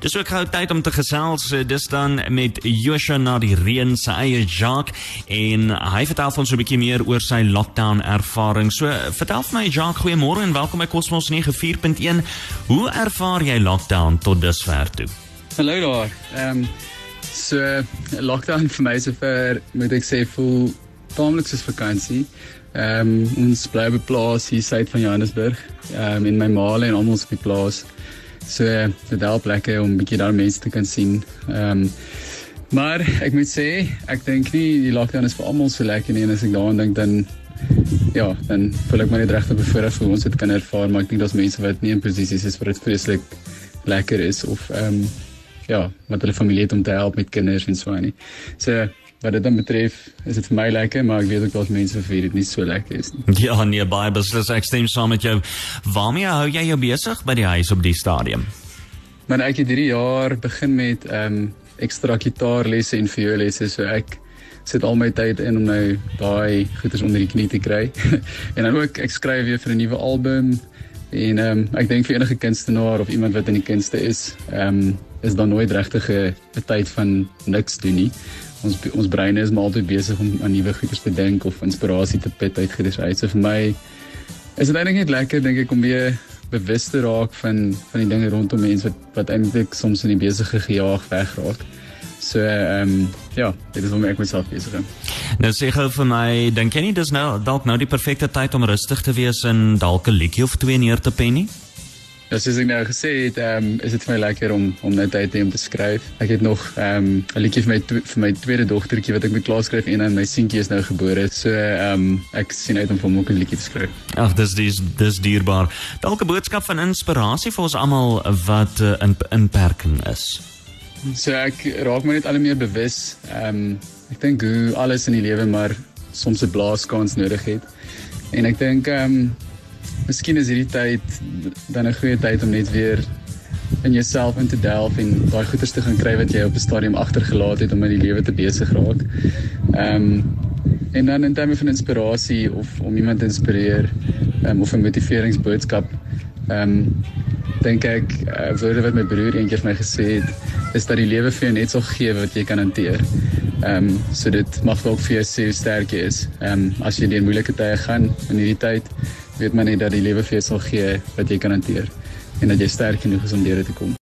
Dis ook gou tyd om te gesels. Eh, dis dan met Joshua na die reën se eie Jacques en hy vertel ons 'n bietjie meer oor sy lockdown ervaring. So vertel vir my Jacques, goeiemôre en welkom by Cosmos 94.1. Hoe ervaar jy lockdown tot dusver toe? Hallo daar. Ehm um, so lockdown vir my sover moet ek sê voel taamlik soos vakansie. Ehm um, ons bly 'n plaas hier suid van Johannesburg. Ehm um, in my maale en almal op die plaas. So dit help lekker om 'n bietjie daar mense te kan sien. Ehm um, maar ek moet sê, ek dink nie die lockdown is vir almal so lekker nie en as ek daaraan dink dan ja, dan voel ek my net regtig bevoorreg vir ons dit kan ervaar, maar ek dink daar's mense wat nie in posisies is waar dit vreeslik lekker is of ehm um, ja, wat hulle familie om te help met kinders en so aan nie. So wat dit dan betref, is dit vir my lekker, maar ek weet ook daar's mense vir wie dit nie so lekker is nie. Ja, nee, baie beslis ek stem saam met jou. Waarmee hou jy jou besig by die huis op die stadium? Maar ek het hierdie jaar begin met ehm um, ekstra gitaarlesse en violesse, so ek sit al my tyd in om nou daai goeders onder die knie te kry. en dan ook ek skryf weer vir 'n nuwe album en ehm um, ek dink vir enige kunstenaar of iemand wat in die kunste is, ehm um, is daar nooit regtig 'n tyd van niks doen nie ons ons breine is maar altyd besig om aan nuwe goeders te dink of inspirasie te put uit goeders uit. So vir my is dit eintlik net lekker dink ek om weer bewus te raak van van die dinge rondom mense wat wat eintlik soms in die besige gejaag wegraak. So ehm um, ja, dit is om ek myself besig. Nou sê gou vir my, dink jy nie dis nou dalk nou die perfekte tyd om rustig te wees en dalk 'n liedjie of twee neer te pen nie? Ja, soos ek nou gesê het, ehm um, is dit vir my lekker om om net tyd te hê om te skryf. Ek het nog ehm um, 'n liedjie vir my vir my tweede dogtertjie wat ek moet klaar skryf en dan my seentjie is nou gebore. So ehm um, ek sien uit om vir hom ook 'n liedjie te skryf. Ag, dis dis dis dierbaar. Dalk 'n boodskap van inspirasie vir ons almal wat uh, in inperking is. So ek raak my net al meer bewus. Ehm um, ek dink hoe alles in die lewe maar soms 'n blaaskans nodig het. En ek dink ehm um, Miskien is hierdie tyd dan 'n goeie tyd om net weer in jouself in te delf en daai goeders te gaan kry wat jy op 'n stadium agtergelaat het om in die lewe te besig raak. Ehm um, en dan in terme van inspirasie of om iemand te inspireer um, of 'n motiveringsboodskap ehm um, dink ek uh, woorde wat my broer eendag vir my gesê het is dat die lewe vir jou net sal gee wat jy kan hanteer. Ehm um, so dit mag ook vir jou sê hoe sterk jy is. Ehm um, as jy deur moeilike tye gaan in hierdie tyd weet maar net dat die lewe vir jou sal gee wat jy kan hanteer en dat jy sterk genoeg is om deur dit te kom.